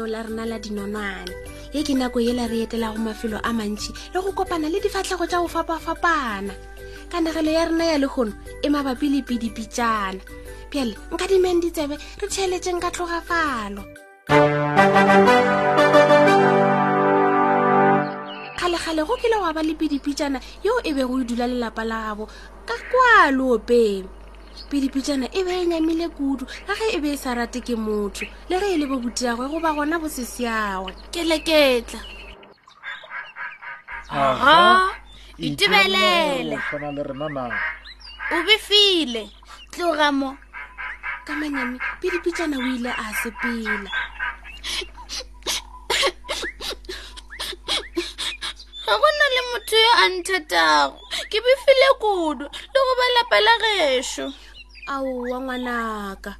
leo la rena la dinonwane ye ke nako yela re etelago mafelo a mantši le go kopana le difatlhego tša go fapafapana kanagelo ya rena ya legono e mabapi le pidipitšana pjale nka dimeng ditsebe re theeletseng ka tlogafalo kgalekgale go kile wa ba le pidipitšana yeo e bego e dula lelapa la gabo ka kwa leopeng pedipitšana e be e nyamile kudu ka ge e be e sa rate ke motho le ge e le bobutiagwe goba gona bo seseagwe ke leketla aga itebelele o befile tloga mo ka manyami pedipitšana o ile a sepela ga go na le motho yo a nthatago ke befile kudu le go ba lapa la gešo aowa ngwanaka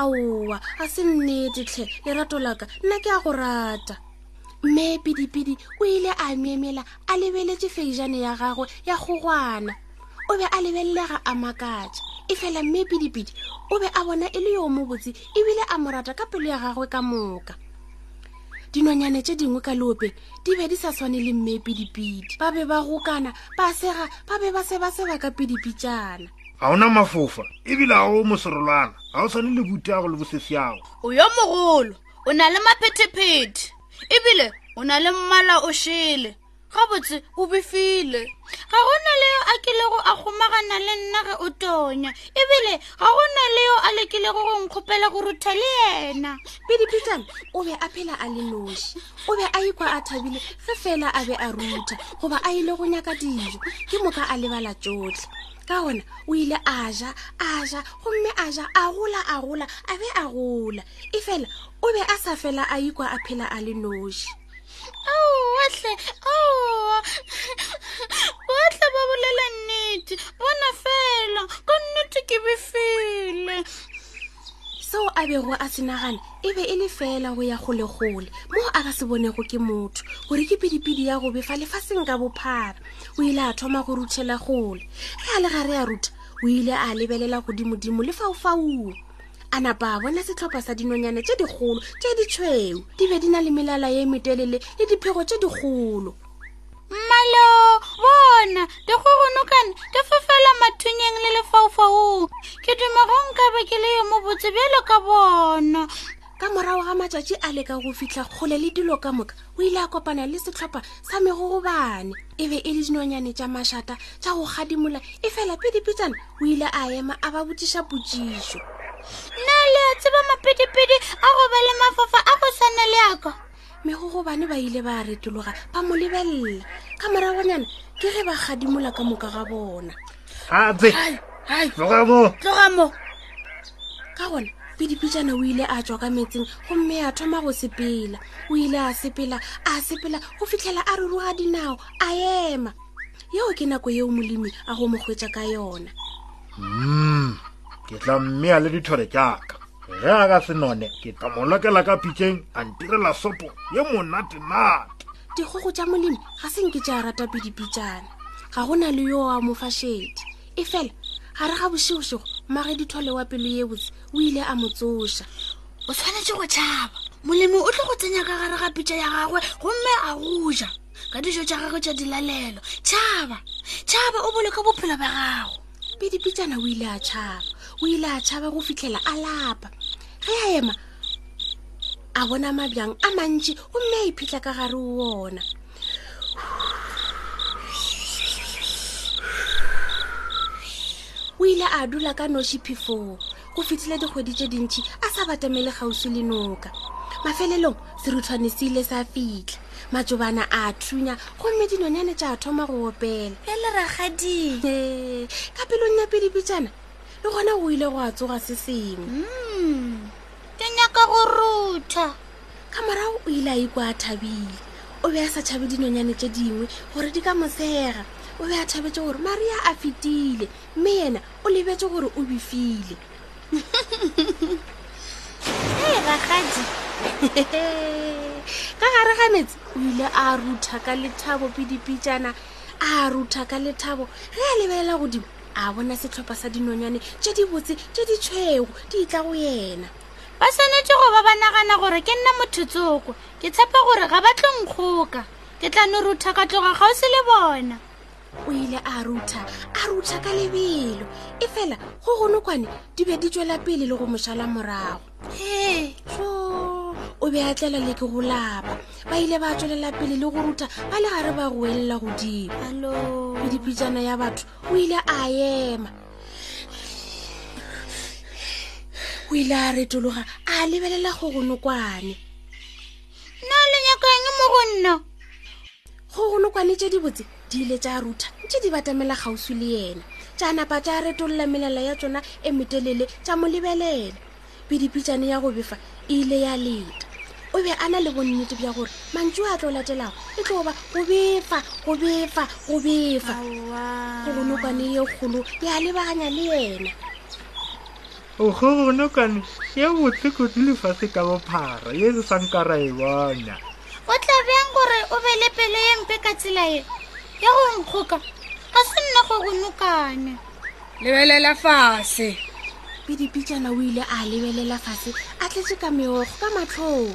aowa a se nnete tlhe lerato laka nna ke a go rata mme pidipidi o ile a myemela a lebeletše feijane ya gagwe ya kgogwana o be a lebelelega a makatša e fela mme pidipidi o be a bona e le yo mobotse ebile a mo rata ka pelo ya gagwe ka moka dinonyane tše dingwe ka leope di be di sa swane le mme pidipidi ba be ba gokana ba sega ba be ba se ba seba ka pidipitšana ga ona mafofa ebile ga o mosorolwana ga o swane le butago le bosesiago o yo mogolo o na le maphetephethe ebile o na le mmala o šele gabotse o befile ga go na le yo a kilego a kgomagana le nna ge o tonya ebile ga go na le yo a lekilego go nkgopela go rutha le yena pedipitan o be a phela a le noši o be a ikwa a thabile ge fela a be a rutha goba a ile go nyaka dijo ke moka a lebala tsotlhe ka gona o ile a ja a ja gomme a ja a gola a gola a be a gola e fela o be a sa fela a ikwa a phela a le noši aowahle aowa boahle ba bolela nnete bona fela ka nnete ke befile seo a bego a se nagana e be e le fela go ya golegole mo a ka se bonego ke motho gore ke pedipedi ya gobe fa lefaseng ka bophara o ile a thoma go ruthela gole ge a le gare a rutha o ile a lebelela godimodimo le faufaung a napa a bona setlhopha sa dinonyane tše dikgolo tše ditšhweu di be di na le melala ye metelele le diphego tše dikgolo mmalo bona dikgogonokane di fofela mathunyeng le lefaufaung ke dumagong ka be ke le yo mobotse bjalo ka bona ka morago ga matšatši a leka go fitlha kgole le dilo ka moka o ile a kopana le setlhopha sa megogobane e be e le dinonyane tša mašata tša go gadimola e fela pedipitsana o ile a ema a ba botšiša potšišo na le a tseba mapedipedi a go ba le mafofa a go swana le aka mme go gobane ba ile ba retologa ba mo lebelela ka moragonyana ke ge ba gadimola ka moka ga bona ka gona pedipitšana o ile a tswa ka metseng gomme a thoma go sepela o ile a sepela a sepela go fitlhela a ruruga dinao a ema yeo ke nako yeo molemi a go mo hwetša ka yona mm, ke tla mmea le dithore jaaka ge a ka se none ke tla mo lokela ka pitšeng a ntirela sopo ye monatenate dikgogo tša molemi ga se nke tša rata pidipitšana ga go na le yo a mo fašedi e fela gare ga bošegošego mage dithole wa pelo ye botse o ile a mo tsoša o tshwanetse go tšhaba molemi o tlo go tsenya ka gare ga pitša ya gagwe gomme a goja ga dijo tša gagwe tša dilalelo tšhaba tšhaba o boloka bophelo ba gago pedipitsana o ile a tšhaba o ile a tšhaba go fitlhela a lapa ge a ema a bona mabjang a mantši gomme a iphitlha ka gare o ona o ile a dula ka noši phefoo go fitlhile dikgwedi tše dintšhi a sa batamele kgauswi le noka mafelelong seruthwane se ile sa fitlha matsobana a thunya gomme dinonyane tša thoma go opela e le ragading ee ka pelong ya pedipitšana le gona go ile go a tsoga se sengwe hmm, ke nyaka go rutha ka morago o ile a ikwa a thabile o be a sa tšhabe dinonyane tše dingwe gore di ka mosega o be a thabetse gore maria a fetile mme yena o lebetse gore o befile rakgadi ka gare ga metsi o ile a rutha ka lethabo pedipitšana a rutha ka lethabo ge a lebelela godimo a bona setlhopha sa dinonyane tše di botse tše di tshwego di itla go yena ba swanetše go ba ba nagana gore ke nna motho tsoko ke tshepa gore ga ba tlo nkgoka ke tla no rutha ka tloga gausi le bona o ile a rutha a rutha ka lebelo e fela go gonokwane di be di tswela pele le go mošala morago he so o be a tlela le ke go lapa ba ile ba tswelela pele le go rutha ba le gare ba goelela godimo medipitsana ya batho o ile a ema o ile a retologa a lebelela go gonokwane na le nyakang mo go nna go golokwane tše dibotse di ile tša rutha ntše di batamela kgauswi le yena tša napa tša retolola melela ya tsona e metelele tša mo lebelela pedipitšane ya go befa e ile ya leta o be a na le bonnete bja gore mantšu a tlo latelago e tlo ba go befa go befa go befa go golokwane ye kgolo ya lebaganya le yena O kgogono kano ye botse kudu lefase ka bophara ye re sa nka ra e bona. O tla bjang gore o be le pelo ye mpe ka tsela ye ya go nkgoka ga se nna kgogono kane. Lebelela fase. Pedipitšana o ile a lebelela fase a tletše ka meogo ka matlhong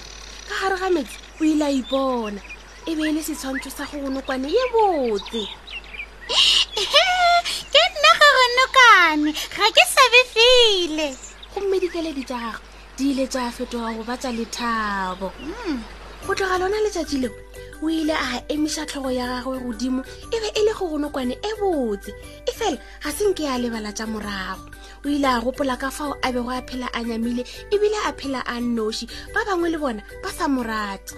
ka gare ga metsi o ile a ipona. e be e le setshwantsho sa gogonokwane ye botse ke nna gogonokwane ga ke sabe file gomme dikeledi tša gago di ile tša fetoga go ba tša lethabo hmm. go tloga lona letšatši leo o ile a emiša tlhogo ya gagwe godimo e be e le gogonokwane e botse e fela ga se nke ya lebala tša morago o ile a gopola ka fao a bego a phela a nyamile ebile a phela a nnoši ba bangwe le bona ba sa morate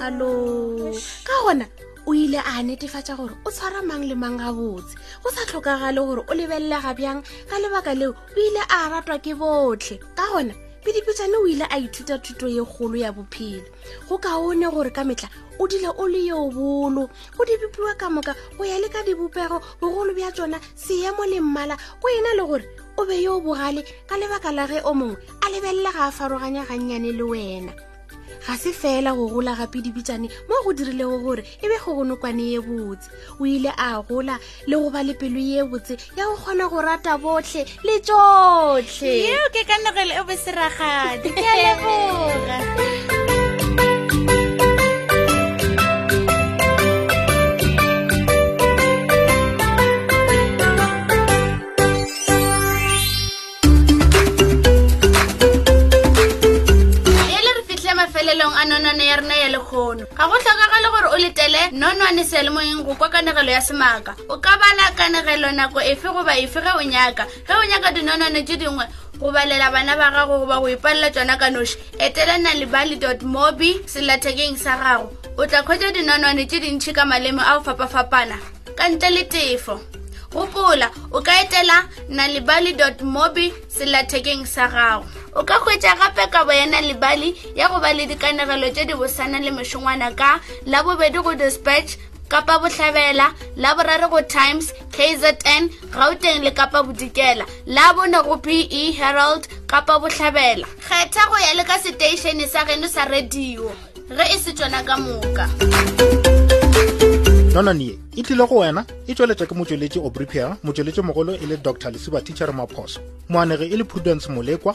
alo ka gona o ile a netefatša gore o tshwara mang le mang gabotse go sa tlhokagale gore o lebelelega bjang ka lebaka leo o ile a ratwa ke botlhe ka gona pedipetsane o ile a ithuta thuto ye kgolo ya bophelo go kaone gore ka metlha o dile o le yo bolo go dibipiwa ka moka go ya le ka dibopego bogolo bja tsona seemo le mmala go ena le gore o be yo o bogale ka lebaka la ge o mongwe a lebelela ga a faroganya gannyane le wena ga se fela go gola gape dibitsane mo go dirilego gore e be gogonokwane ye botse o ile a gola le go ba le pelo ye botse ya go kgona go rata botlhe le tsotlhe yeo ke ka nogelo e boseragadi ke a leboga lekgono ga go tlhokagale gore o letele nonwane sealemoyeng go kwa kanegelo ya semaka o ka bala kanegelo nako efe goba efe ge o nyaka ge o nyaka dinonone tše dingwe go balela bana ba gago goba go ipalela tsona ka noši etela na lebali dot mobi selathekeng sa gago o tla kgwetsa dinonone tše dintšhi ka maleme a go fapafapana ka ntle le tefo gopola o ka etela na lebali dot mobi selathekeng sa gago o ka hwetša gape kabo ya nalebali ya go ba le dikanegelo tše di bosana le mešongwana ka labobedi go dispatch kapa bohlabela laborare go times kzn gauteng le kapa bodikela la bone go be herald kapa bohlabela kgetha go ya le ka seteišene sa geno sa radio ge e se tsona ka moka nonone ye e tlile go wena e tsweletša ke motšweletši obripier motšweletši mogolo e le dr lesuba teacher maphoso moanege e le prudence molekwa